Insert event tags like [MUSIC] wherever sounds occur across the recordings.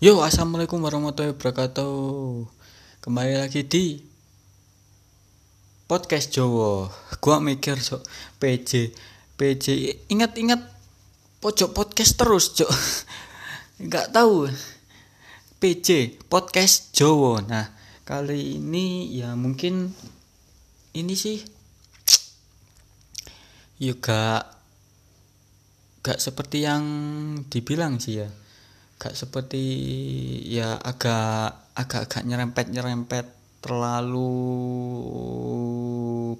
Yo, assalamualaikum warahmatullahi wabarakatuh. Kembali lagi di podcast Jowo. Gua mikir so PJ, PJ. Ingat-ingat pojok podcast terus, cok. Enggak [LAUGHS] tahu. PJ podcast Jowo. Nah, kali ini ya mungkin ini sih juga gak seperti yang dibilang sih ya gak seperti ya agak agak agak nyerempet nyerempet terlalu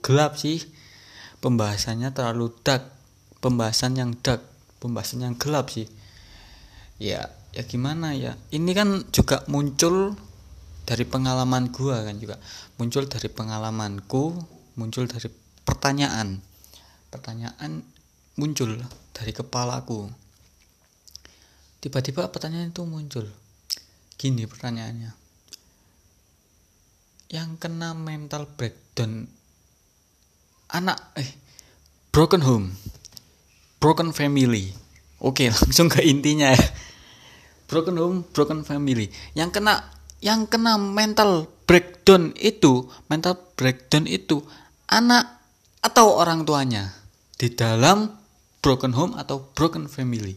gelap sih. Pembahasannya terlalu dark. Pembahasan yang dark pembahasan yang gelap sih. Ya ya gimana ya? Ini kan juga muncul dari pengalaman gua kan juga. Muncul dari pengalamanku muncul dari pertanyaan. Pertanyaan muncul dari kepalaku tiba-tiba pertanyaan itu muncul. Gini pertanyaannya. Yang kena mental breakdown anak eh broken home broken family. Oke [LAUGHS] langsung ke intinya ya. Broken home broken family. Yang kena yang kena mental breakdown itu mental breakdown itu anak atau orang tuanya di dalam broken home atau broken family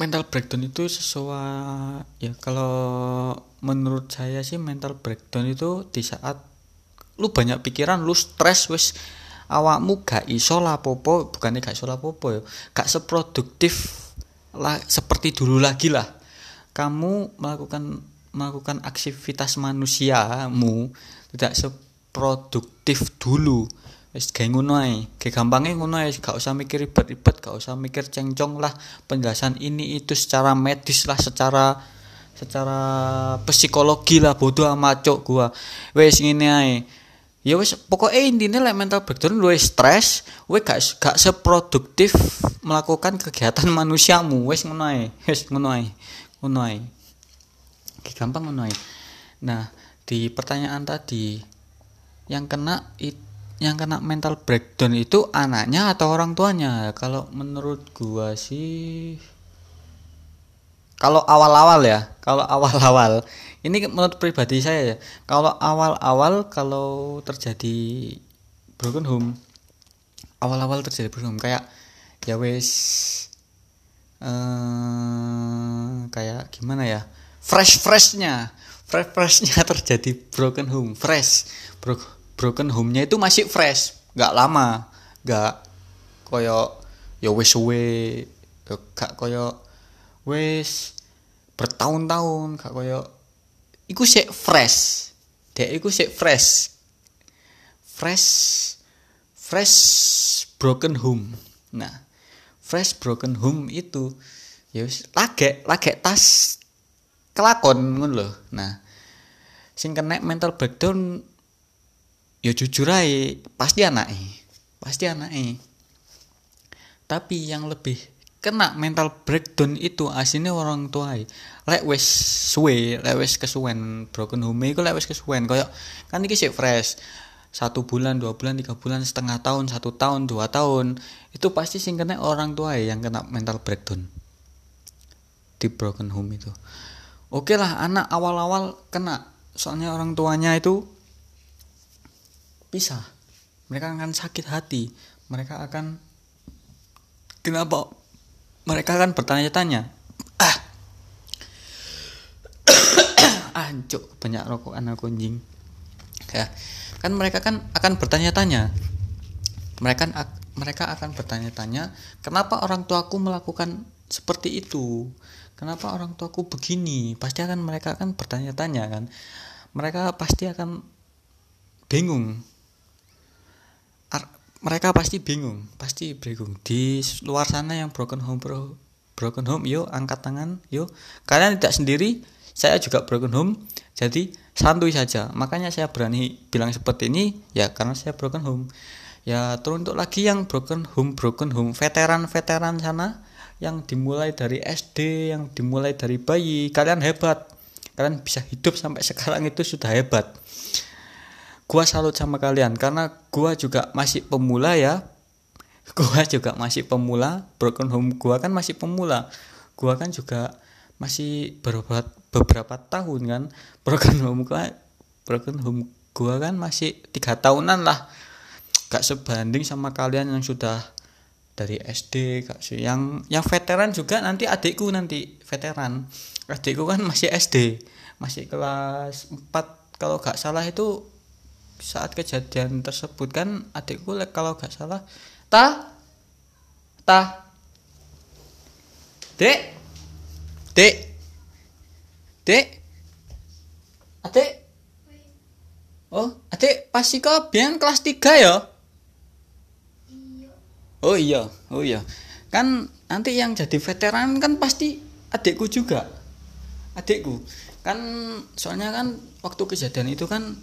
mental breakdown itu sesuai ya kalau menurut saya sih mental breakdown itu di saat lu banyak pikiran lu stres wis awakmu gak iso lapopo bukannya gak iso lapopo ya gak seproduktif lah seperti dulu lagi lah. Kamu melakukan melakukan aktivitas manusiamu tidak seproduktif dulu wis gawe ngono ae. Gawe gampange ngono ae. Gak usah mikir ribet-ribet gak usah mikir cengcong lah. Penjelasan ini itu secara medis lah secara secara psikologi lah. Bodoh amat cok gua. Wis ngene ae. Ya wis pokoknya intinya like mental breakdown lu stres we gak gak seproduktif melakukan kegiatan [LAUGHS] manusiamu. Wis ngono ae. Wis ngono ae. Ngono ae. Gampang ngono ae. Nah di pertanyaan tadi yang kena itu yang kena mental breakdown itu anaknya atau orang tuanya? Kalau menurut gua sih kalau awal-awal ya kalau awal-awal ini menurut pribadi saya ya kalau awal-awal kalau terjadi broken home awal-awal terjadi broken home kayak ya wes eh, kayak gimana ya fresh freshnya fresh freshnya [LAUGHS] terjadi broken home fresh bro broken home-nya itu masih fresh nggak lama nggak koyo ya wes we gak koyo wes bertahun-tahun gak koyo iku sih fresh dek iku sih fresh fresh fresh broken home. Nah fresh broken home itu ya wis lagi tas kelakon ngono loh nah sing kena mental breakdown ya jujur aja pasti anaknya pasti anaknya tapi yang lebih kena mental breakdown itu aslinya orang tua lek wes suwe lek wes kesuwen broken home itu lek wes kesuwen. Koyok kan ini sih fresh. Satu bulan dua bulan tiga bulan setengah tahun satu tahun dua tahun. Itu pasti sing kena orang tua yang kena mental breakdown di broken home itu. Oke lah anak awal-awal kena. Soalnya orang tuanya itu pisah. Mereka akan sakit hati. Mereka akan kenapa? Mereka akan bertanya-tanya. Ah. [COUGHS] Ancuk banyak rokok anak kunjing ya. Kan mereka kan akan bertanya-tanya. Mereka mereka akan bertanya-tanya kenapa orang tuaku melakukan seperti itu? Kenapa orang tuaku begini? Pasti akan mereka akan bertanya-tanya kan. Mereka pasti akan bingung mereka pasti bingung pasti bingung. Di luar sana yang broken home bro broken home yuk angkat tangan yuk kalian tidak sendiri saya juga broken home. Jadi santuy saja. Makanya saya berani bilang seperti ini ya karena saya broken home. Ya teruntuk lagi yang broken home broken home. Veteran veteran sana yang dimulai dari SD yang dimulai dari bayi. Kalian hebat. Kalian bisa hidup sampai sekarang itu sudah hebat gua salut sama kalian karena gua juga masih pemula ya. [LAUGHS] Gua juga masih pemula. Broken home gua kan masih pemula. Gua kan juga masih beberapa beberapa tahun kan. [LAUGHS] Broken home gua broken home gua kan masih tiga tahunan lah. Gak sebanding sama kalian yang sudah dari SD kak yang yang veteran juga nanti adikku nanti veteran. Adikku kan masih SD masih kelas 4 kalau gak salah itu saat kejadian tersebut kan adikku kalau gak salah ta ta dek dek dek adik oh adik pasti kau biar kelas 3 ya? Oh iya oh iya. Kan nanti yang jadi veteran kan pasti adikku juga adikku. Kan soalnya kan waktu kejadian itu kan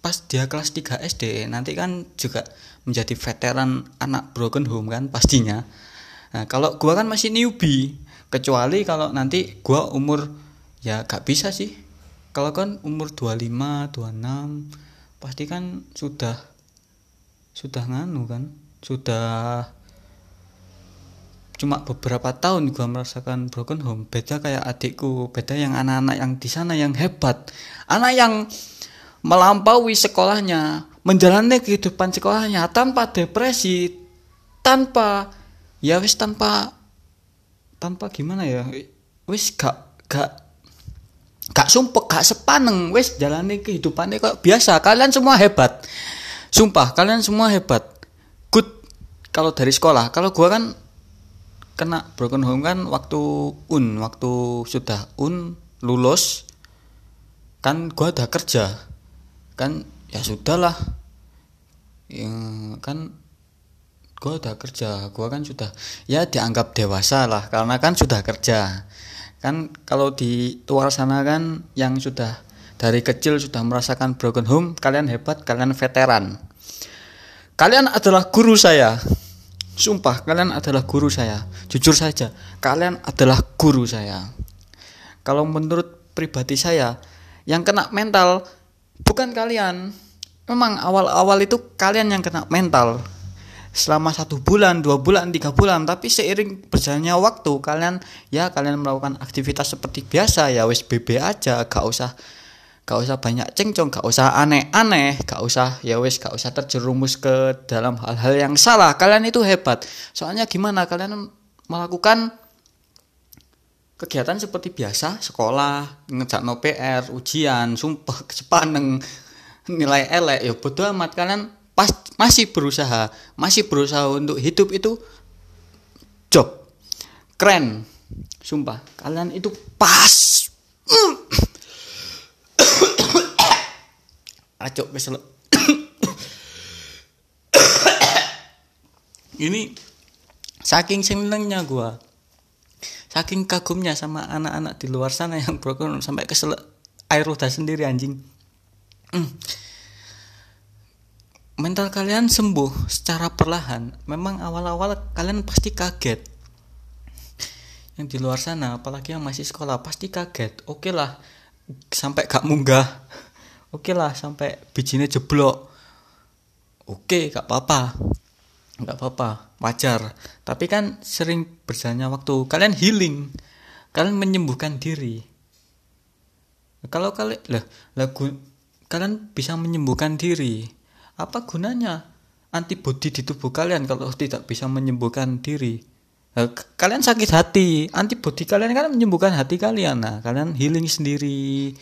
pas dia kelas 3 SD nanti kan juga menjadi veteran anak broken home kan pastinya. Nah kalau gua kan masih newbie kecuali kalau nanti gua umur ya gak bisa sih. Kalau kan umur 25 26 pasti kan sudah sudah nganu kan sudah cuma beberapa tahun gua merasakan broken home. Beda kayak adikku beda yang anak-anak yang di sana yang hebat. Anak yang melampaui sekolahnya menjalani kehidupan sekolahnya tanpa depresi tanpa ya wis tanpa tanpa gimana ya wis gak gak gak sumpek gak sepaneng wis jalani kehidupannya kok biasa. Kalian semua hebat. Sumpah kalian semua hebat. Good. Kalau dari sekolah kalau gua kan kena broken home kan waktu un waktu sudah un lulus kan gua udah kerja kan ya sudahlah ya, kan gua udah kerja gua kan sudah ya dianggap dewasa lah karena kan sudah kerja kan kalau di luar sana kan yang sudah dari kecil sudah merasakan broken home kalian hebat kalian veteran kalian adalah guru saya Sumpah, kalian adalah guru saya. Jujur saja, kalian adalah guru saya. Kalau menurut pribadi saya, yang kena mental bukan kalian. Memang awal-awal itu kalian yang kena mental. Selama satu bulan, dua bulan, tiga bulan, tapi seiring berjalannya waktu, kalian ya kalian melakukan aktivitas seperti biasa. Ya wes BB aja, gak usah gak usah banyak cengcong. Gak usah aneh-aneh. Gak usah ya wes gak usah terjerumus ke dalam hal-hal yang salah. Kalian itu hebat. Soalnya gimana? Kalian melakukan kegiatan seperti biasa sekolah ngejak no PR ujian sumpah sepaneng nilai elek ya bodoh amat. Kalian pas masih berusaha masih berusaha untuk hidup itu job. Keren sumpah. Kalian itu pas. [COUGHS] Acok kesel [COUGHS] ini saking senengnya gua saking kagumnya sama anak-anak di luar sana yang broken sampai kesel air udah sendiri anjing. Hmm. mental kalian sembuh secara perlahan. Memang awal-awal kalian pasti kaget. Yang di luar sana apalagi yang masih sekolah pasti kaget. Oke okay lah sampai gak munggah. Oke okay lah sampai bijinya jeblok. Oke okay, gak apa-apa gak apa-apa wajar. Tapi kan sering berjalannya waktu. Kalian healing. Kalian menyembuhkan diri. Kalau kalian lah lagu kalian bisa menyembuhkan diri. Apa gunanya antibodi di tubuh kalian kalau tidak bisa menyembuhkan diri? Nah, kalian sakit hati. Antibodi kalian kan menyembuhkan hati kalian. Nah kalian healing sendiri.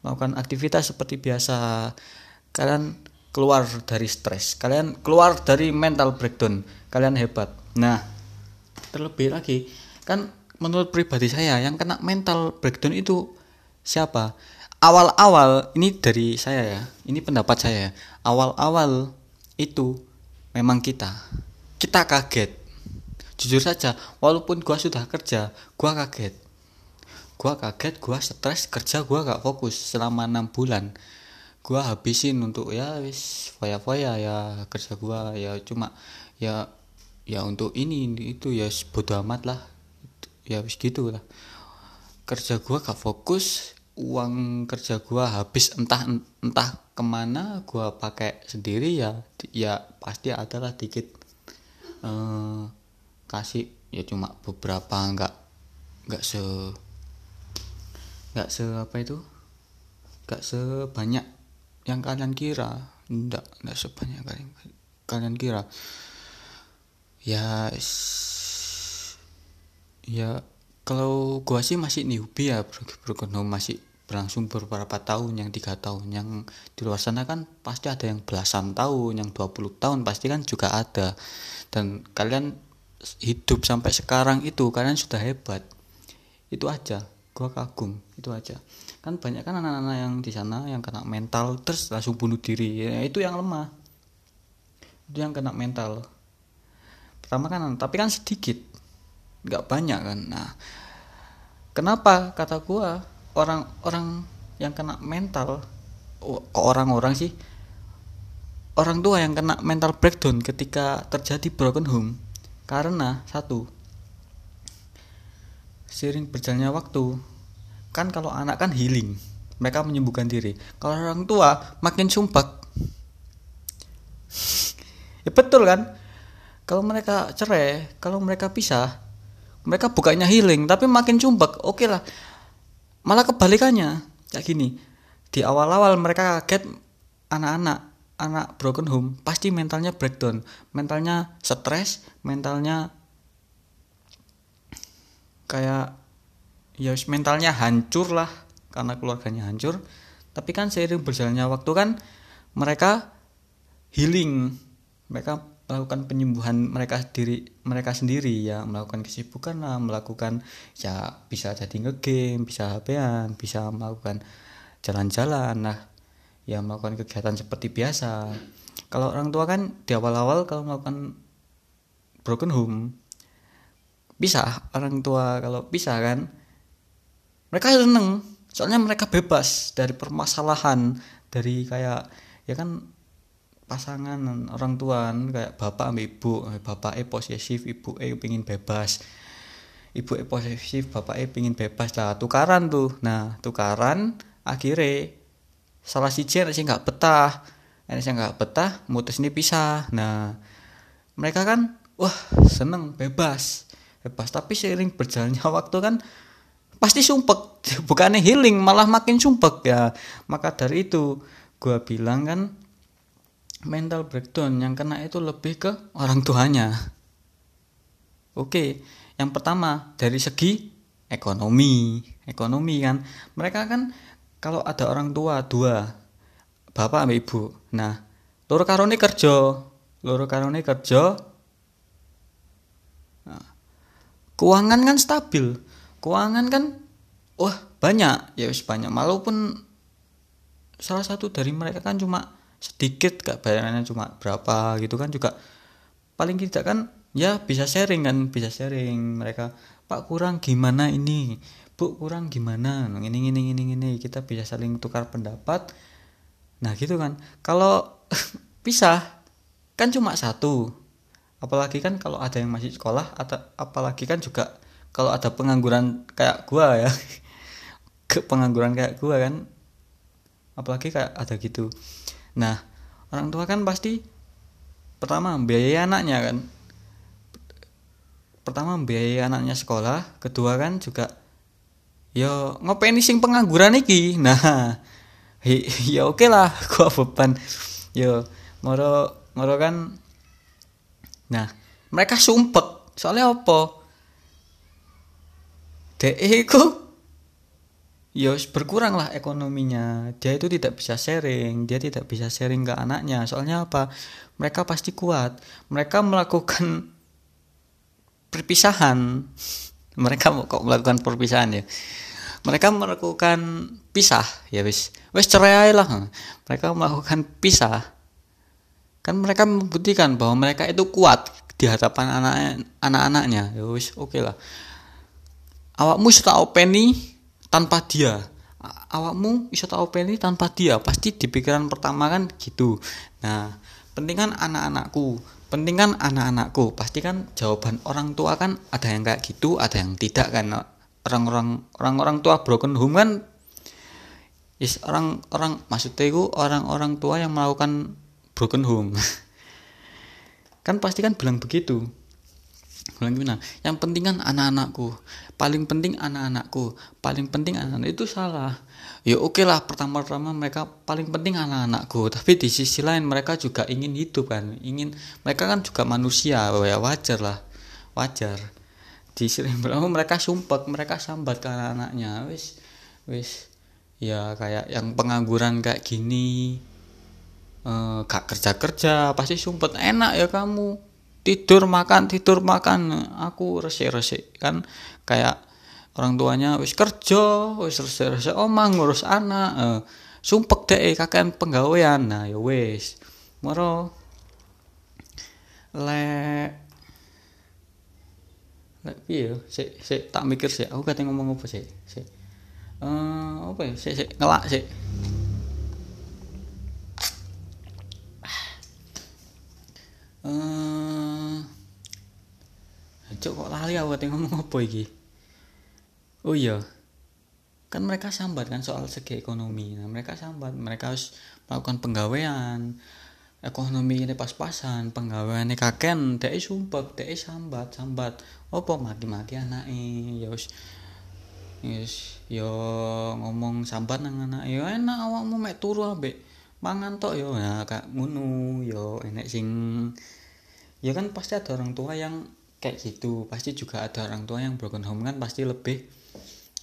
Melakukan aktivitas seperti biasa. Kalian keluar dari stres. Kalian keluar dari mental breakdown. Kalian hebat. Nah terlebih lagi kan menurut pribadi saya yang kena mental breakdown itu siapa? Awal-awal ini dari saya ya ini pendapat saya ya. awal-awal itu memang kita. Kita kaget. Jujur saja walaupun gua sudah kerja gua kaget. Gua kaget gua stres kerja gua gak fokus selama enam bulan gua habisin untuk ya wis foya-foya ya kerja gua ya. Cuma ya ya untuk ini itu ya bodo amat lah. Ya wis gitu lah. Kerja gua gak fokus uang kerja gua habis entah entah ke mana gua pakai sendiri ya ya pasti adalah dikit. Eh, kasih ya cuma beberapa nggak nggak se nggak se apa itu nggak sebanyak yang kalian kira nggak nggak sebanyak kalian kalian kira. Ya ya kalau gua sih masih newbie ya home masih berlangsung beberapa tahun yang tiga tahun. Yang di luar sana kan pasti ada yang belasan tahun yang 20 tahun pasti kan juga ada. Dan kalian hidup sampai sekarang itu kalian sudah hebat. Itu aja. Gua kagum itu aja kan banyak kan anak-anak yang di sana yang kena mental terus langsung bunuh diri. Ya, itu yang lemah. Itu yang kena mental. Pertama kan tapi kan sedikit. Nggak banyak kan. Nah kenapa? Kata gua orang-orang yang kena mental kok orang-orang sih? Orang tua yang kena mental breakdown ketika terjadi broken home. Karena satu sering berjalannya waktu kan kalau anak kan healing. Mereka menyembuhkan diri. Kalau orang tua makin sumpah. [LAUGHS] Ya betul kan? Kalau mereka cerai kalau mereka pisah mereka bukannya healing tapi makin sumpah. Oke lah. Malah kebalikannya. Kayak gini. Di awal-awal mereka kaget anak-anak anak broken home pasti mentalnya breakdown. Mentalnya stres mentalnya kayak ya mentalnya hancur lah karena keluarganya hancur. Tapi kan seiring berjalannya waktu kan mereka healing. Mereka melakukan penyembuhan mereka sendiri mereka sendiri. Ya melakukan kesibukan lah melakukan ya bisa jadi ngegame bisa hp bisa melakukan jalan-jalan nah ya melakukan kegiatan seperti biasa. Kalau orang tua kan di awal-awal kalau melakukan broken home bisa. Orang tua kalau bisa kan mereka seneng. Soalnya mereka bebas dari permasalahan dari kayak ya kan pasangan orang tua kayak bapak sama ibu bapak e posesif ibu e pingin bebas. Ibu e posesif bapak e pingin bebas lah tukaran tuh. Nah tukaran akhirnya salah si cer sih nggak betah. Ini sih nggak betah mutus ini pisah. Nah mereka kan wah seneng bebas. Bebas. Tapi seiring berjalannya [LAUGHS] waktu kan pasti sumpek [LAUGHS] bukannya healing malah makin sumpek ya maka dari itu gue bilang kan mental breakdown yang kena itu lebih ke orang tuanya. Oke, yang pertama dari segi ekonomi, ekonomi kan. Mereka kan kalau ada orang tua dua, bapak sama ibu. Nah, loro karone kerja, loro karone kerja. Nah, keuangan kan stabil. Keuangan kan wah banyak, ya wis banyak. Walaupun salah satu dari mereka kan cuma sedikit gak bayarannya cuma berapa gitu kan juga. Paling tidak kan ya bisa sharing kan bisa sharing. Mereka pak kurang gimana ini? Bu kurang gimana? Ini ini ini ini kita bisa saling tukar pendapat. Nah gitu kan. Kalau [LAUGHS] pisah kan cuma satu. Apalagi kan kalau ada yang masih sekolah atau apalagi kan juga kalau ada pengangguran kayak gua ya [LAUGHS] ke pengangguran kayak gua kan apalagi kayak ada gitu Nah, orang tua kan pasti pertama biaya anaknya kan. Pertama biaya anaknya sekolah, kedua kan juga yo ngopeni sing pengangguran iki. [LAUGHS] Nah, [LAUGHS] ya oke okay lah gua beban. Yo moro moro kan Nah, mereka sumpek. Soalnya apa? Dek iku. Ya berkurang lah ekonominya. Dia itu tidak bisa sharing dia tidak bisa sharing ke anaknya. Soalnya apa? Mereka pasti kuat. Mereka melakukan perpisahan. [LAUGHS] Mereka kok melakukan perpisahan ya? Mereka melakukan pisah ya wis. Wis cerai lah. Mereka melakukan pisah. Kan mereka membuktikan bahwa mereka itu kuat di hadapan anak anak-anaknya ya wis oke okay lah awakmu sudah openi tanpa dia. Awakmu bisa tahu ini tanpa dia. Pasti di pikiran pertama kan gitu. Nah pentingan anak-anakku pentingan anak-anakku. Pasti kan jawaban orang tua kan ada yang kayak gitu ada yang tidak kan. Orang-orang orang-orang tua broken home kan? Is orang-orang maksudnya itu orang-orang tua yang melakukan broken home. [LAUGHS] Kan pasti kan bilang begitu. Ulang gimana? Yang penting kan anak-anakku. Paling penting anak-anakku. Paling penting anak-anak itu salah. Ya oke okay lah pertama-tama mereka paling penting anak-anakku. Tapi di sisi lain mereka juga ingin hidup kan. Ingin mereka kan juga manusia. Ya wajar lah. Wajar. Di sisi lain [LAUGHS] mereka sumpah, mereka sambat ke anak-anaknya. Wis wis ya kayak yang pengangguran kayak gini eh, gak kerja kerja pasti sumpet enak ya kamu tidur makan tidur makan. Aku resik resik kan. Kayak orang tuanya wis kerja wis resik resik omah ngurus anak. Eh, sumpek deh kakek penggawean. Nah ya wis. Moro le le piye sik sik tak mikir sih aku kate ngomong apa sih sik. Eh apa ya? Sik sik ngelak sik. Eh cok kok lali aku ngomong apa iki? Oh iya. Kan mereka sambat kan soal segi ekonomi. Nah mereka sambat. Mereka harus melakukan penggawean. Ekonomi ini pas-pasan penggawean ini kaken dek sumpah dek sambat sambat. Apa mati-mati anaknya ya wis yes yo ngomong sambat nang anak yo enak awakmu mek turu ambek mangan tok yo ya kak ngono yo enek sing ya kan pasti ada orang tua yang kayak gitu. Pasti juga ada orang tua yang broken home kan pasti lebih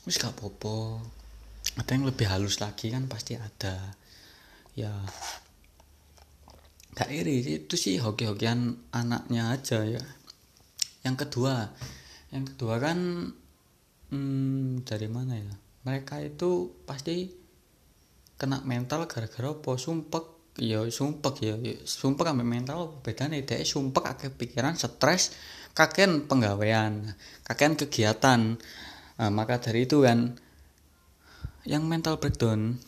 wis gak popo ada yang lebih halus lagi kan pasti ada. Ya. Gak iri itu sih hoki-hokian anaknya aja ya. Yang kedua yang kedua kan hmm, dari mana ya? Mereka itu pasti kena mental gara-gara apa? Sumpek. Ya sumpek ya, sumpek sampai mental beda nih deh sumpek kakek pikiran stres kakek penggawean kakek kegiatan. Nah, maka dari itu kan yang mental breakdown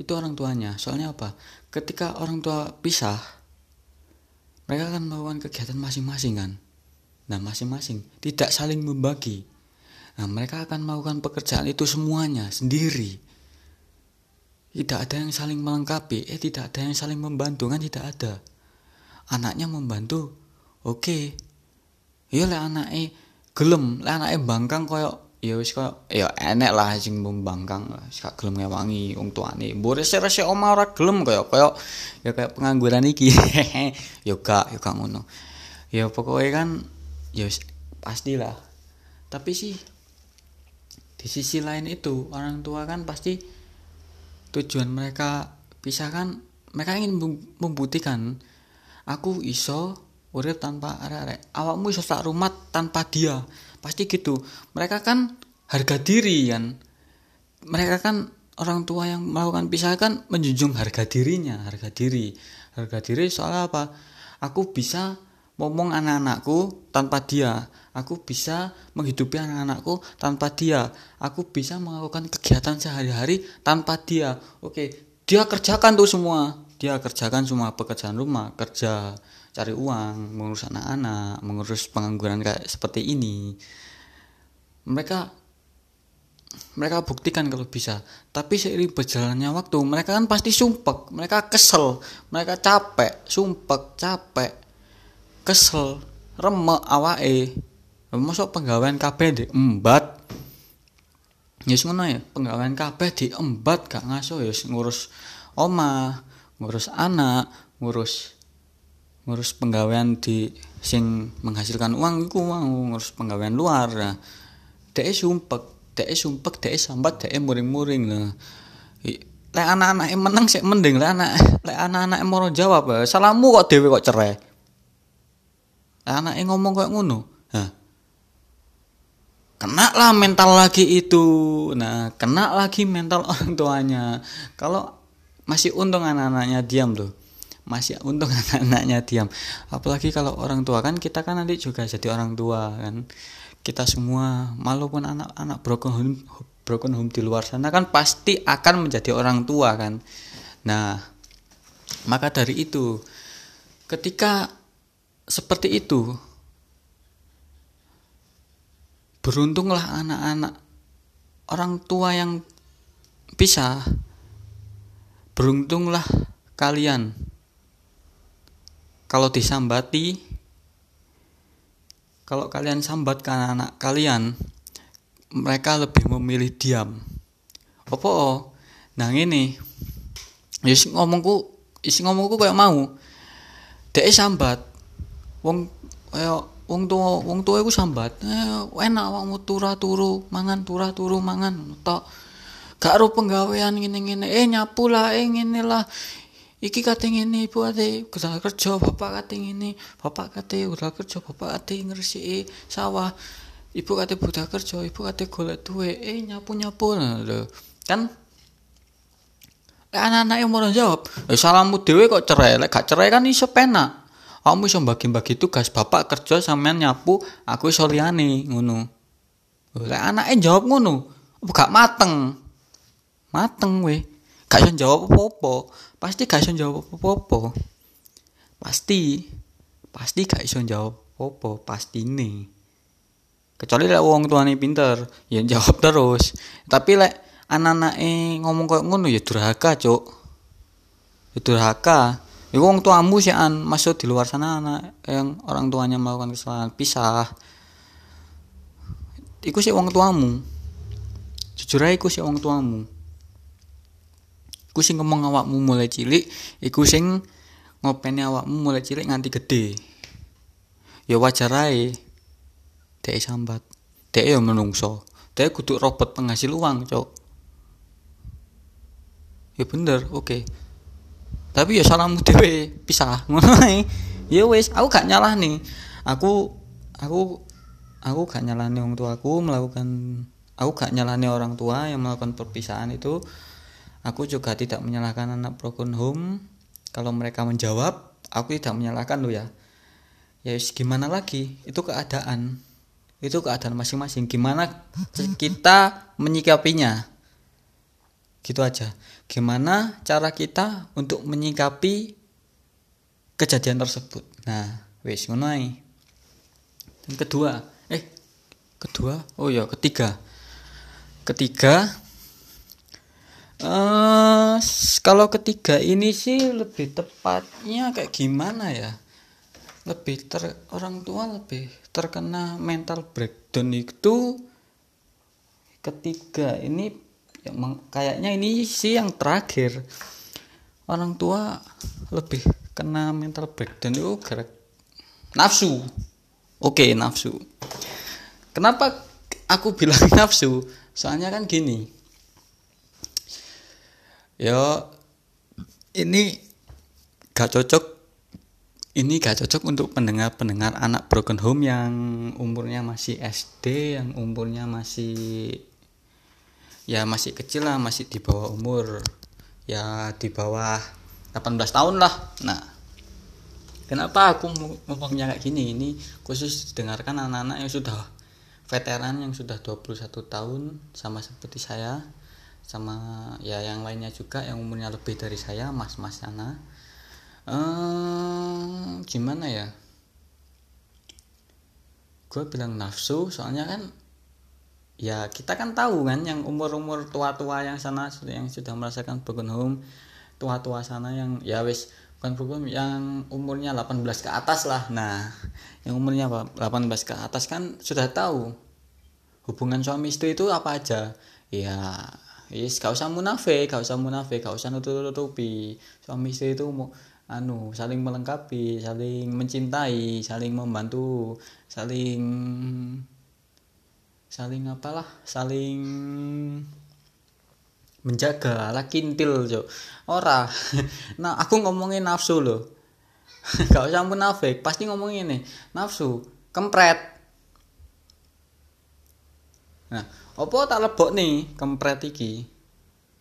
itu orang tuanya. Soalnya apa? Ketika orang tua pisah mereka akan melakukan kegiatan masing-masing kan? Nah masing-masing. Tidak saling membagi. Nah, mereka akan melakukan pekerjaan itu semuanya sendiri. Tidak ada yang saling melengkapi, eh tidak ada yang saling membantu kan? Tidak ada. Anaknya membantu, oke. Ya le anaknya gelem, le anaknya bangkang koyo ya wis koyo ya enek lah sing lah, gak gelem ngewangi wong tuane. Mbok rese-rese omah ora gelem koyo koyo ya kayak pengangguran iki. [LAUGHS] ya gak, ya gak ngono. Ya pokoknya kan ya pastilah. Tapi sih di sisi lain itu orang tua kan pasti tujuan mereka pisah kan mereka ingin membuktikan aku iso urip tanpa arek-arek. Awakmu iso tak rumah tanpa dia. Pasti gitu. Mereka kan harga diri kan mereka kan orang tua yang melakukan pisah kan menjunjung harga dirinya harga diri. Harga diri soal apa? Aku bisa ngomong anak-anakku tanpa dia. Aku bisa menghidupi anak-anakku tanpa dia. Aku bisa melakukan kegiatan sehari-hari tanpa dia. Oke dia kerjakan tuh semua. Dia kerjakan semua pekerjaan rumah kerja cari uang mengurus anak-anak mengurus pengangguran kayak seperti ini. Mereka mereka buktikan kalau bisa. Tapi seiring berjalannya waktu mereka kan pasti sumpek. Mereka kesel. Mereka capek sumpek capek kesel remek awake. Masuk penggawean kabeh di embat. Ya ngono ya penggawean kabeh di embat gak ngasuh ya ngurus oma ngurus anak ngurus ngurus penggawean di sing menghasilkan uang iku mau ngurus penggawean luar. Nah dek sumpek dek sumpek dek sambat dek muring-muring. Lah lek anak-anak menang sih mending lek anak lek anak-anak mau jawab salahmu kok dewe kok cerai? Lek anak ngomong kok ngono Hah, kena lah mental lagi itu. Nah kena lagi mental [LAUGHS] orang tuanya. Kalau masih untung anak-anaknya diam tuh masih untung [LAUGHS] anak-anaknya diam. Apalagi kalau orang tua kan kita kan nanti juga jadi orang tua kan. Kita semua walaupun anak-anak broken home broken home di luar sana kan pasti akan menjadi orang tua kan. Nah maka dari itu ketika seperti itu beruntunglah anak-anak orang tua yang bisa beruntunglah kalian kalau disambati kalau kalian sambat ke anak kalian mereka lebih memilih diam. Apa? Nah ini ya ngomongku isi ngomongku kayak mau. Dek sambat. Wong kayak wong tua wong tua iku sambat. Eh, enak awakmu turah turu mangan turah turu mangan. Tok. Gak ro penggawean ngene-ngene. Eh nyapu lah eh ngene lah iki kate ngene ibu ate udah kerja bapak kate ngene bapak kate udah kerja bapak kate ngresiki sawah ibu kate budak kerja ibu kate golek duwe eh nyapu nyapu nah, kan? Anak-anak yang mau jawab eh, salammu dewe kok cerai? Lek gak cerai kan iso penak. Kamu bisa bagi-bagi tugas bapak kerja sampean nyapu aku iso liyane ngono. Lek anake jawab ngono gak mateng. Mateng we gak iso jawab apa-apa pasti gak iso jawab apa-apa pasti pasti gak iso jawab apa pasti nih kecuali lek wong tuane pinter ya jawab terus tapi lek anak-anak ngomong kayak ngono ya durhaka cuk ya durhaka Ya wong tuamu sih an masuk di luar sana anak yang orang tuanya melakukan kesalahan pisah. Iku sih wong tuamu. Jujur aja iku sih wong tuamu. Iku sing ngomong awakmu mulai cilik, iku sing ngopeni awakmu mulai cilik nganti gede. Ya wajar ae. Dek sambat. Dek ya menungso. Dek kudu robot penghasil uang, Cok. Ya bener, oke. Okay tapi ya salahmu dewe pisah [LAUGHS] ngono ya wis aku gak nyalah nih aku aku aku gak nyalahnya orang tua aku melakukan aku gak nyalahnya orang tua yang melakukan perpisahan itu aku juga tidak menyalahkan anak broken home. Kalau mereka menjawab aku tidak menyalahkan lo ya. Ya gimana lagi? Itu keadaan. Itu keadaan masing-masing. Gimana kita menyikapinya? Gitu aja. Gimana cara kita untuk menyikapi kejadian tersebut? Nah wis ngono kedua eh kedua? Oh ya ketiga. Ketiga uh, kalau ketiga ini sih lebih tepatnya kayak gimana ya? Lebih ter orang tua lebih terkena mental breakdown itu ketiga ini yang kayaknya ini sih yang terakhir. Orang tua lebih kena mental breakdown itu gara nafsu. Oke nafsu. Kenapa aku bilang [LAUGHS] nafsu? Soalnya kan gini ya ini gak cocok. Ini gak cocok untuk pendengar-pendengar anak broken home yang umurnya masih SD yang umurnya masih ya masih kecil lah masih di bawah umur. Ya di bawah 18 tahun lah. Nah kenapa aku ngomongnya kayak gini? Ini khusus dengarkan anak-anak yang sudah veteran yang sudah 21 tahun sama seperti saya sama ya yang lainnya juga yang umurnya lebih dari saya mas-mas sana. Ehm, gimana ya? Gue bilang nafsu soalnya kan ya kita kan tahu kan yang umur-umur tua-tua yang sana yang sudah merasakan broken home tua-tua sana yang ya wis bukan broken yang umurnya 18 ke atas lah. Nah yang umurnya 18 ke atas kan sudah tahu. Hubungan suami istri itu apa aja? Ya Yes, gak usah munafik, gak usah munafik, gak usah nutup-nutupi. Suami istri itu mau anu saling melengkapi, saling mencintai, saling membantu, saling saling apalah saling menjaga lah kintil jo ora. [LAUGHS] Nah aku ngomongin nafsu loh. [LAUGHS] Gak usah munafik pasti ngomongin nih nafsu kempret nah opo tak lebok nih kempret iki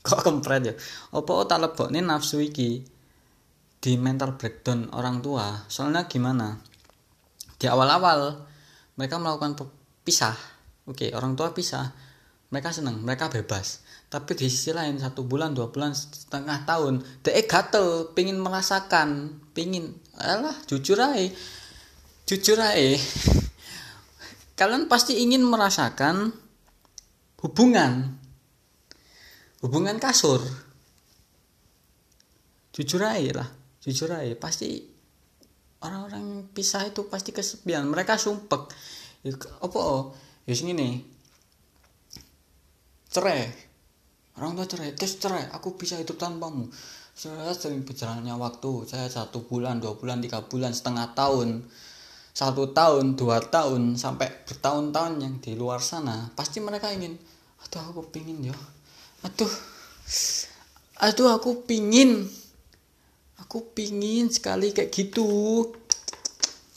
kok kempret ya opo tak lebok nih nafsu iki di mental breakdown orang tua soalnya gimana di awal-awal mereka melakukan pisah Oke, orang tua pisah. Mereka senang, mereka bebas. Tapi di sisi lain satu bulan, dua bulan, setengah tahun, dek gatel, pingin merasakan, pingin, alah jujur aja, jujur aja. [LAUGHS] Kalian pasti ingin merasakan hubungan, hubungan kasur. Jujur aja lah, jujur aja. Pasti orang-orang pisah itu pasti kesepian. Mereka sumpek. Apa? Ya nih cerai. Orang tua cerai. Terus cerai. Aku bisa hidup tanpamu. Saya sering berjalannya waktu. Saya satu bulan dua bulan tiga bulan setengah tahun. Satu tahun dua tahun sampai bertahun-tahun yang di luar sana. Pasti mereka ingin aduh aku pingin ya. Aduh. Aduh aku pingin. Aku pingin sekali kayak gitu.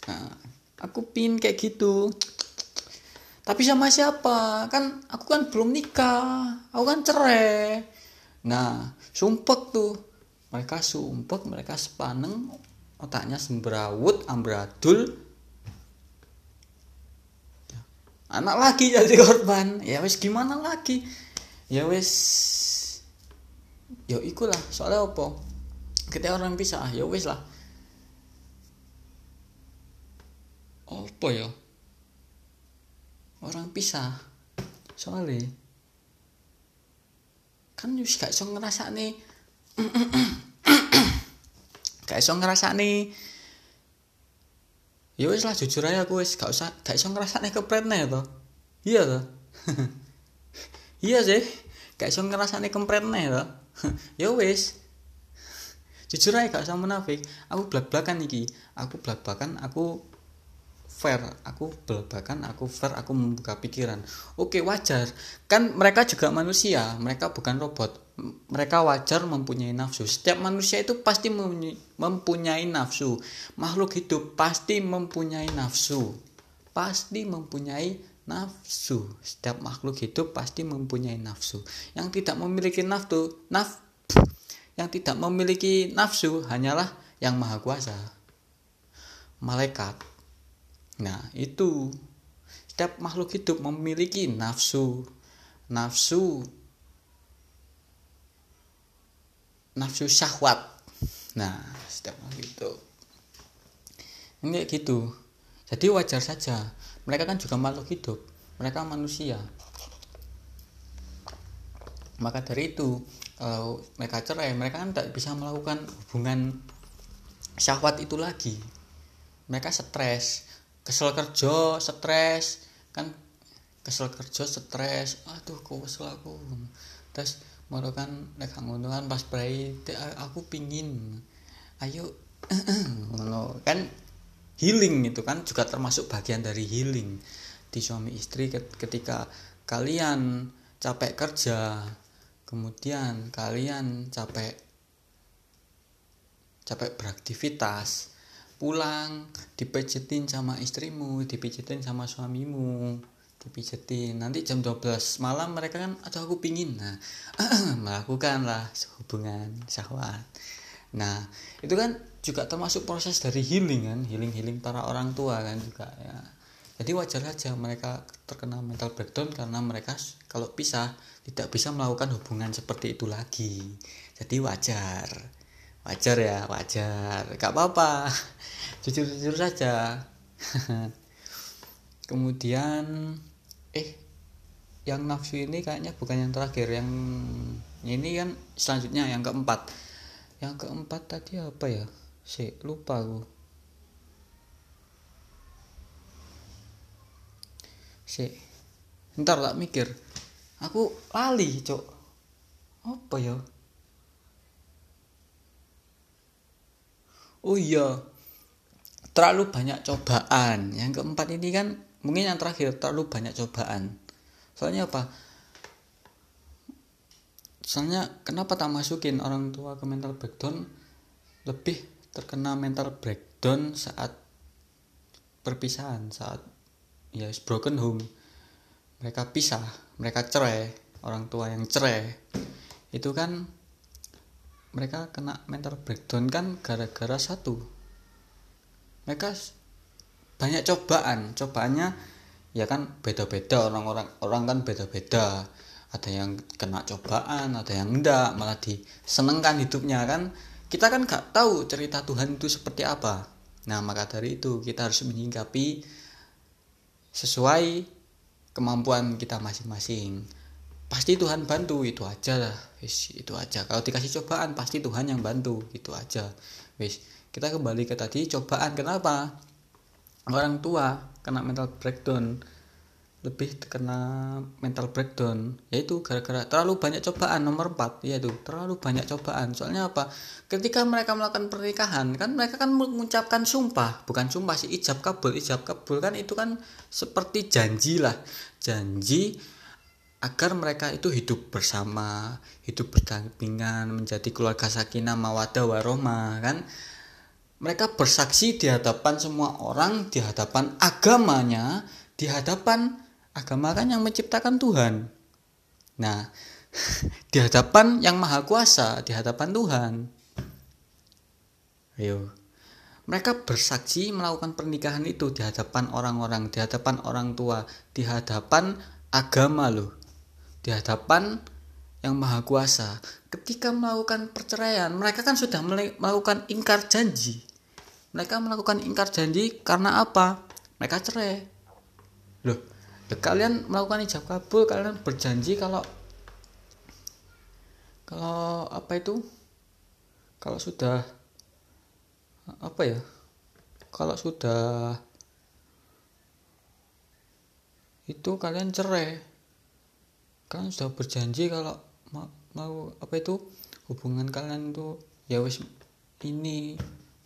Nah, aku pingin kayak gitu. Tapi sama siapa? Kan aku kan belum nikah. Aku kan cerai. Nah sumpek tuh. Mereka sumpek mereka sepaneng otaknya semberawut amburadul anak lagi jadi korban. Ya wes gimana lagi? Ya wes ya ikulah soalnya apa? Ketika orang pisah ya wes lah. Apa ya? Orang pisah. Soalnya kan juga gak iso ngerasa nih [CLEARS THROAT] gak ngerasa nih ya wis lah jujur aja aku wis gak usah gak iso ngrasakne kepretne to iya to [LAUGHS] iya sih gak iso ngrasakne kepretne to [LAUGHS] ya wis. Jujur aja gak usah munafik. Aku blak-blakan iki. Aku blak-blakan aku fair. Aku belbakan aku fair aku membuka pikiran. Oke wajar. Kan mereka juga manusia mereka bukan robot mereka wajar mempunyai nafsu. Setiap manusia itu pasti mempunyai nafsu. Makhluk hidup pasti mempunyai nafsu. Pasti mempunyai nafsu. Setiap makhluk hidup pasti mempunyai nafsu. Yang tidak memiliki nafsu naf yang tidak memiliki nafsu hanyalah yang maha kuasa. Malaikat. Nah, itu. Setiap makhluk hidup memiliki nafsu. Nafsu nafsu syahwat. Nah, setiap hidup. Ini gitu. Jadi wajar saja. Mereka kan juga makhluk hidup. Mereka manusia. Maka dari itu, kalau mereka cerai, mereka kan tidak bisa melakukan hubungan syahwat itu lagi. Mereka stres kesel kerja stres kan kesel kerja stres aduh kok kesel aku terus mau kan nek ngono kan pas prai aku pingin. Ayo. [CLEARS THROAT] Ngono. Kan healing itu kan juga termasuk bagian dari healing. Di suami istri ketika kalian capek kerja kemudian kalian capek capek beraktivitas pulang dipijetin sama istrimu dipijetin sama suamimu dipijetin. Nanti jam 12 malam mereka kan ada aku pingin. Nah [CLEARS THROAT] melakukanlah hubungan syahwat. Nah itu kan juga termasuk proses dari healing kan healing healing para orang tua kan juga ya. Jadi wajar aja mereka terkena mental breakdown karena mereka kalau pisah tidak bisa melakukan hubungan seperti itu lagi. Jadi wajar. Wajar ya wajar. Gak apa-apa. [LAUGHS] Jujur-jujur saja. [LAUGHS] Kemudian eh yang nafsu ini kayaknya bukan yang terakhir yang ini kan selanjutnya yang keempat. Yang keempat tadi apa ya? Si lupa aku. Si ntar tak mikir. Aku lali cok apa ya? Oh iya terlalu banyak cobaan. Yang keempat ini kan mungkin yang terakhir terlalu banyak cobaan. Soalnya apa? Soalnya kenapa tak masukin orang tua ke mental breakdown? Lebih terkena mental breakdown saat perpisahan saat ya broken home. Mereka pisah mereka cerai orang tua yang cerai. Itu kan mereka kena mental breakdown kan gara-gara satu. Mereka banyak cobaan. Cobaannya ya kan beda-beda. Orang-orang orang kan beda-beda. Ada yang kena cobaan ada yang enggak. Malah disenengkan hidupnya kan. Kita kan gak tahu cerita Tuhan itu seperti apa. Nah maka dari itu kita harus menyingkapi sesuai kemampuan kita masing-masing. Pasti Tuhan bantu itu aja. Lah wis itu aja. Kalau dikasih cobaan pasti Tuhan yang bantu. Itu aja. Wis kita kembali ke tadi cobaan. Kenapa orang tua kena mental breakdown lebih kena mental breakdown yaitu gara-gara terlalu banyak cobaan nomor 4 yaitu terlalu banyak cobaan. Soalnya apa? Ketika mereka melakukan pernikahan kan mereka kan mengucapkan sumpah bukan sumpah sih ijab kabul ijab kabul kan itu kan seperti janji lah. Janji agar mereka itu hidup bersama hidup berdampingan menjadi keluarga sakinah mawadah warohmah kan mereka bersaksi di hadapan semua orang di hadapan agamanya di hadapan agama kan yang menciptakan Tuhan. Nah, [LAUGHS] di hadapan yang maha kuasa, di hadapan Tuhan. Ayo. Mereka bersaksi melakukan pernikahan itu di hadapan orang-orang, di hadapan orang tua, di hadapan agama loh. Di hadapan yang maha kuasa. Ketika melakukan perceraian, mereka kan sudah melakukan ingkar janji. Mereka melakukan ingkar janji karena apa? Mereka cerai. Loh, kalian melakukan ijab kabul kalian berjanji kalau kalau apa itu kalau sudah apa ya kalau sudah itu kalian cerai kalian sudah berjanji kalau mau, apa itu hubungan kalian itu ya wis ini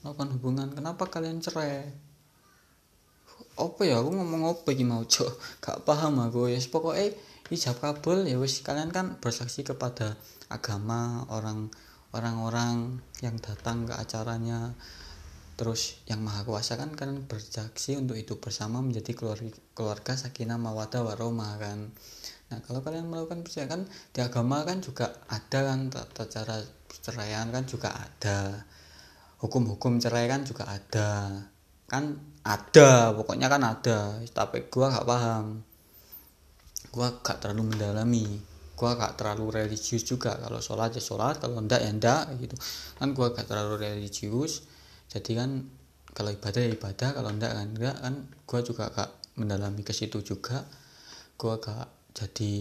melakukan hubungan kenapa kalian cerai? Apa ya aku ngomong apa iki mau cok gak paham aku ya pokoknya ijab kabul ya wis kalian kan bersaksi kepada agama orang orang-orang yang datang ke acaranya terus yang maha kuasa kan kalian bersaksi untuk itu bersama menjadi keluarga, keluarga sakinah mawadah waroma kan nah kalau kalian melakukan percaya kan di agama kan juga ada kan tata cara perceraian kan juga ada. Hukum-hukum cerai kan juga ada. Kan ada pokoknya kan ada. Tapi gua gak paham. Gua gak terlalu mendalami. Gua gak terlalu religius juga. Kalau sholat ya sholat. Kalau ndak ya ndak gitu. Kan gua gak terlalu religius. Jadi kan kalau ibadah ya ibadah. Kalau ndak kan enggak kan gua juga gak mendalami ke situ juga. Gua gak jadi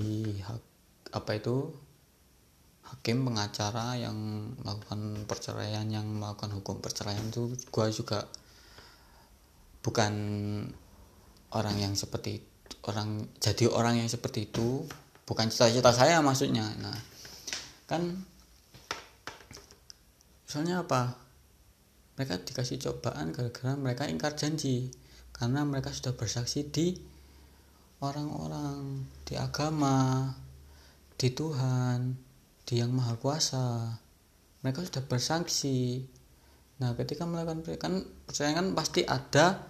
apa itu? Hakim pengacara yang melakukan perceraian yang melakukan hukum perceraian itu gua juga bukan orang yang seperti orang jadi orang yang seperti itu bukan cita-cita saya maksudnya. Nah kan soalnya apa? Mereka dikasih cobaan gara-gara mereka ingkar janji karena mereka sudah bersaksi di orang-orang di agama di Tuhan di yang maha kuasa mereka sudah bersaksi. Nah ketika melakukan kan percaya kan pasti ada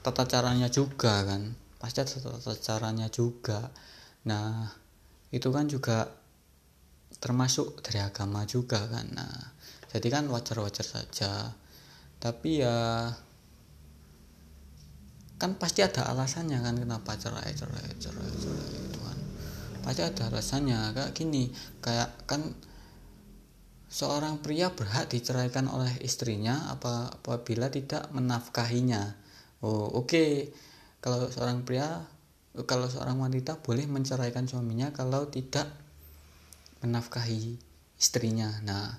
tata caranya juga kan? Pasti ada tata caranya juga. Nah itu kan juga termasuk dari agama juga kan? Nah jadi kan wajar-wajar saja. Tapi ya kan pasti ada alasannya kan kenapa cerai cerai cerai cerai itu kan pasti ada alasannya. Kayak gini kayak kan seorang pria berhak diceraikan oleh istrinya apa apabila tidak menafkahinya. Oh oke. Okay. kalau seorang pria kalau seorang wanita boleh menceraikan suaminya kalau tidak menafkahi istrinya. Nah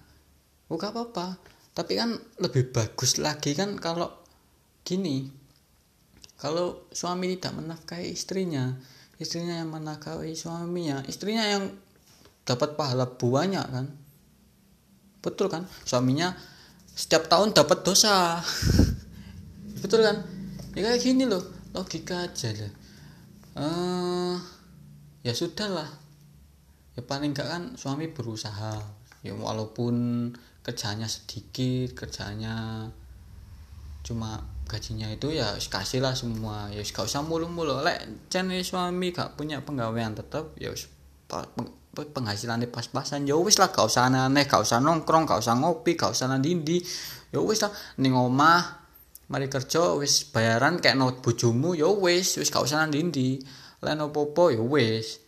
oh apa-apa. Tapi kan lebih bagus lagi kan kalau gini kalau suami tidak menafkahi istrinya istrinya yang menafkahi suaminya istrinya yang dapat pahala banyak kan? Betul kan? Suaminya setiap tahun dapat dosa. [LAUGHS] Betul kan? Ya kayak gini loh logika aja lah. Uh, ya sudah lah ya paling enggak kan suami berusaha. Ya walaupun kerjanya sedikit kerjanya cuma gajinya itu ya kasih lah semua. Ya gak usah mulu-mulu lek channel suami gak punya penggawean tetap ya penghasilannya pas-pasan. Ya wis lah gak usah aneh gak usah nongkrong gak usah ngopi gak usah nandindi ya wis lah ning omah mari kerja wis bayaran kayak not bojomu ya wis wis gak usah ndi lain opo-opo ya wis.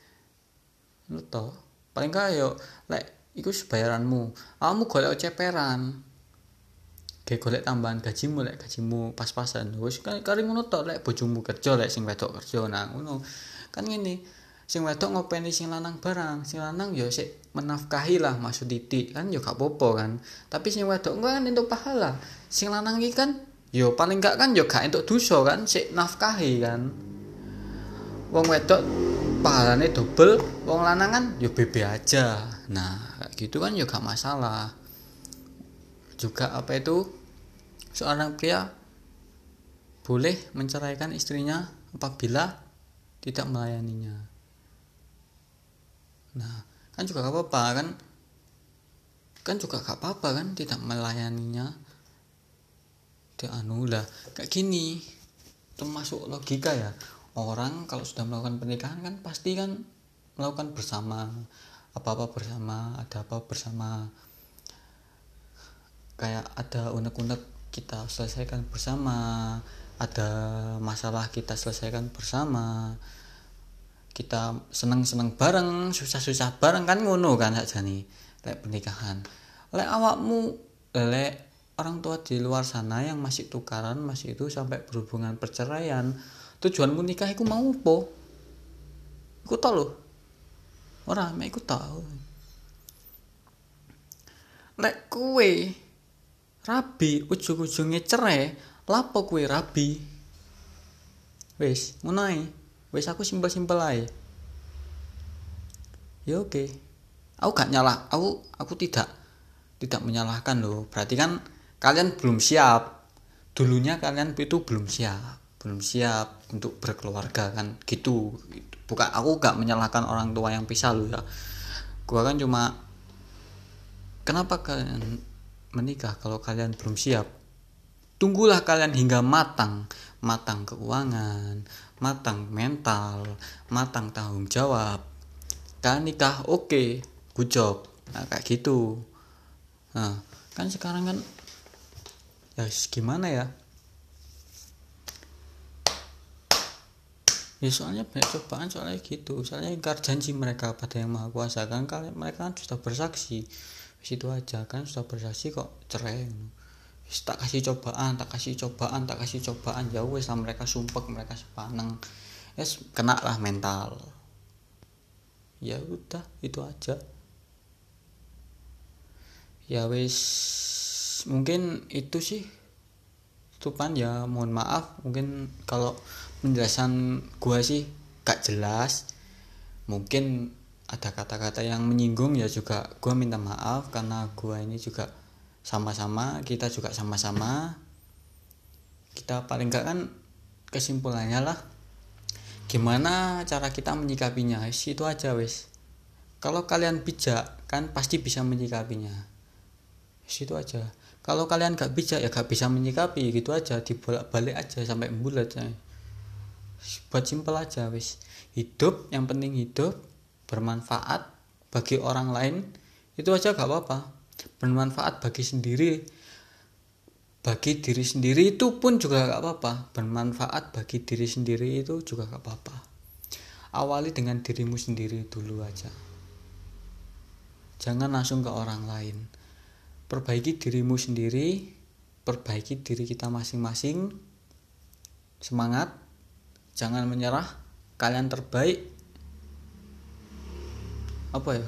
Lu to paling gak yo lek iku bayaranmu. Kamu golek ceperan kayak golek tambahan gajimu lek gajimu pas-pasan. Wis kan kari ngono to lek bojomu kerja lek sing wedok kerja. Nah ngono. Kan ngene sing wedok ngopeni sing lanang barang sing lanang ya sik menafkahi lah maksud titik kan ya gak apa-apa kan. Tapi sing wedok enggak kan entuk pahala. Sing lanang iki kan yo paling gak kan yo gak entuk dosa kan sik nafkahi kan. Wong wedok pahalane double wong lanang kan yo bebe aja. Nah gitu kan yo gak masalah juga apa itu? Seorang pria boleh menceraikan istrinya apabila tidak melayaninya. Nah kan juga gak apa-apa kan? Kan juga gak apa-apa kan? Tidak melayaninya. Anu lah kayak gini. Termasuk logika ya. Orang kalau sudah melakukan pernikahan kan pasti kan melakukan bersama. Apa-apa bersama ada apa bersama kayak ada unek-unek kita selesaikan bersama ada masalah kita selesaikan bersama kita seneng-seneng bareng susah-susah bareng kan ngono kan saja nih lek pernikahan. Lek awakmu lek orang tua di luar sana yang masih tukaran masih itu sampai berhubungan perceraian tujuanmu nikah itu mau apa? Ikut tau loh orang mek tau. Lek kue rabi ujung-ujungnya cerai. Lapo kue rabi? Wes munai wes aku simpel-simpel aja ya oke. Aku gak nyalah aku aku tidak tidak menyalahkan loh berarti kan kalian belum siap. Dulunya kalian itu belum siap. Belum siap untuk berkeluarga kan gitu. Bukan aku gak menyalahkan orang tua yang pisah loh ya. Gua kan cuma kenapa kalian menikah kalau kalian belum siap tunggulah kalian hingga matang matang keuangan matang mental matang tanggung jawab. Kalian nikah oke okay, good job. Nah kayak gitu. Nah kan sekarang kan ya gimana ya? Ya soalnya banyak cobaan soalnya gitu. Soalnya ingkar janji mereka pada yang maha kuasa. Kan kalian mereka kan sudah bersaksi situ aja kan sudah bersaksi kok cerai tak kasih cobaan tak kasih cobaan tak kasih cobaan. Jauh wes lah mereka sumpek mereka sepaneng. Yes kena lah mental. Ya udah itu aja. Ya wes mungkin itu sih. Tutupan ya mohon maaf. Mungkin kalau penjelasan gua sih gak jelas. Mungkin ada kata-kata yang menyinggung ya juga gua minta maaf karena gua ini juga sama-sama kita juga sama-sama. Kita paling gak kan kesimpulannya lah gimana cara kita menyikapinya? Itu aja wes kalau kalian bijak kan pasti bisa menyikapinya. Situ aja. Kalau kalian gak bijak ya gak bisa menyikapi gitu aja. Dibolak balik aja sampai bulat ya. buat simpel aja wis. Hidup yang penting hidup bermanfaat bagi orang lain itu aja gak apa-apa. Bermanfaat bagi sendiri bagi diri sendiri itu pun juga gak apa-apa. Bermanfaat bagi diri sendiri itu juga gak apa-apa. Awali dengan dirimu sendiri dulu aja. Jangan langsung ke orang lain. Perbaiki dirimu sendiri perbaiki diri kita masing-masing. Semangat. Jangan menyerah. Kalian terbaik apa ya?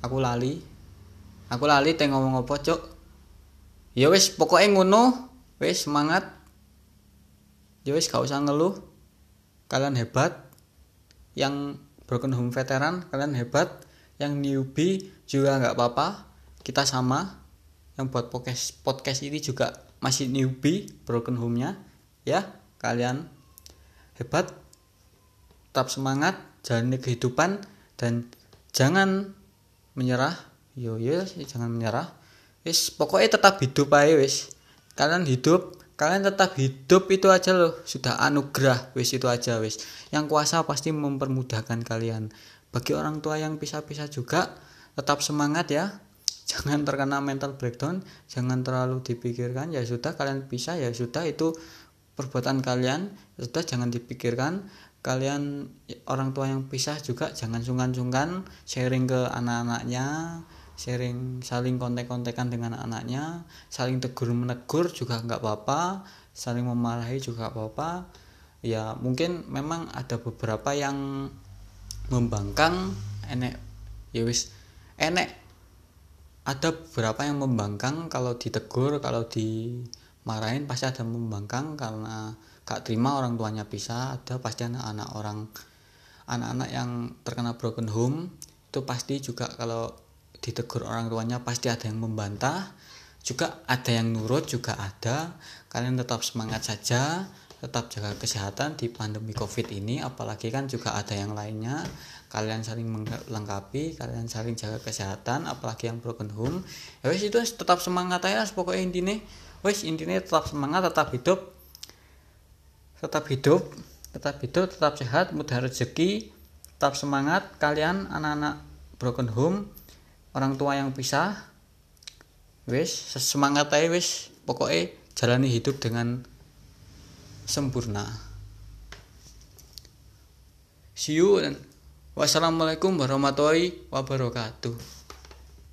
Aku lali. Aku lali teh ngomong apa cok ya wes pokoknya ngono. Wes semangat. Ya wes gak usah ngeluh. Kalian hebat. Yang broken home veteran kalian hebat. Yang newbie juga nggak apa-apa. Kita sama. Yang buat podcast podcast ini juga masih newbie broken home-nya. Ya kalian hebat. Tetap semangat jalani kehidupan dan jangan menyerah. Yo yo jangan menyerah. Wis pokoknya tetap hidup aja wis. Kalian hidup kalian tetap hidup itu aja loh. Sudah anugerah wis itu aja wis. Yang kuasa pasti mempermudahkan kalian. Bagi orang tua yang pisah-pisah juga tetap semangat ya. Jangan terkena mental breakdown jangan terlalu dipikirkan ya sudah kalian bisa ya sudah itu perbuatan kalian. Ya sudah jangan dipikirkan kalian orang tua yang pisah juga jangan sungkan-sungkan sharing ke anak-anaknya sharing saling kontek-kontekan dengan anaknya saling tegur menegur juga nggak apa-apa saling memarahi juga apa-apa. Ya mungkin memang ada beberapa yang membangkang enek ya wis enek. Ada beberapa yang membangkang kalau ditegur kalau di marahin pasti ada membangkang karena gak terima orang tuanya pisah ada pasti anak-anak orang anak-anak yang terkena broken home itu pasti juga kalau ditegur orang tuanya pasti ada yang membantah juga ada yang nurut juga ada. Kalian tetap semangat saja tetap jaga kesehatan di pandemi covid ini apalagi kan juga ada yang lainnya. Kalian saling melengkapi kalian saling jaga kesehatan apalagi yang broken home. Ya wes itu tetap semangat aja pokoknya intinya. Wes intinya tetap semangat tetap hidup tetap hidup tetap hidup tetap sehat mudah rezeki tetap semangat. Kalian anak-anak broken home orang tua yang pisah wes semangat aja wes pokoknya jalani hidup dengan sempurna. See you dan Wassalamualaikum warahmatullahi wabarakatuh.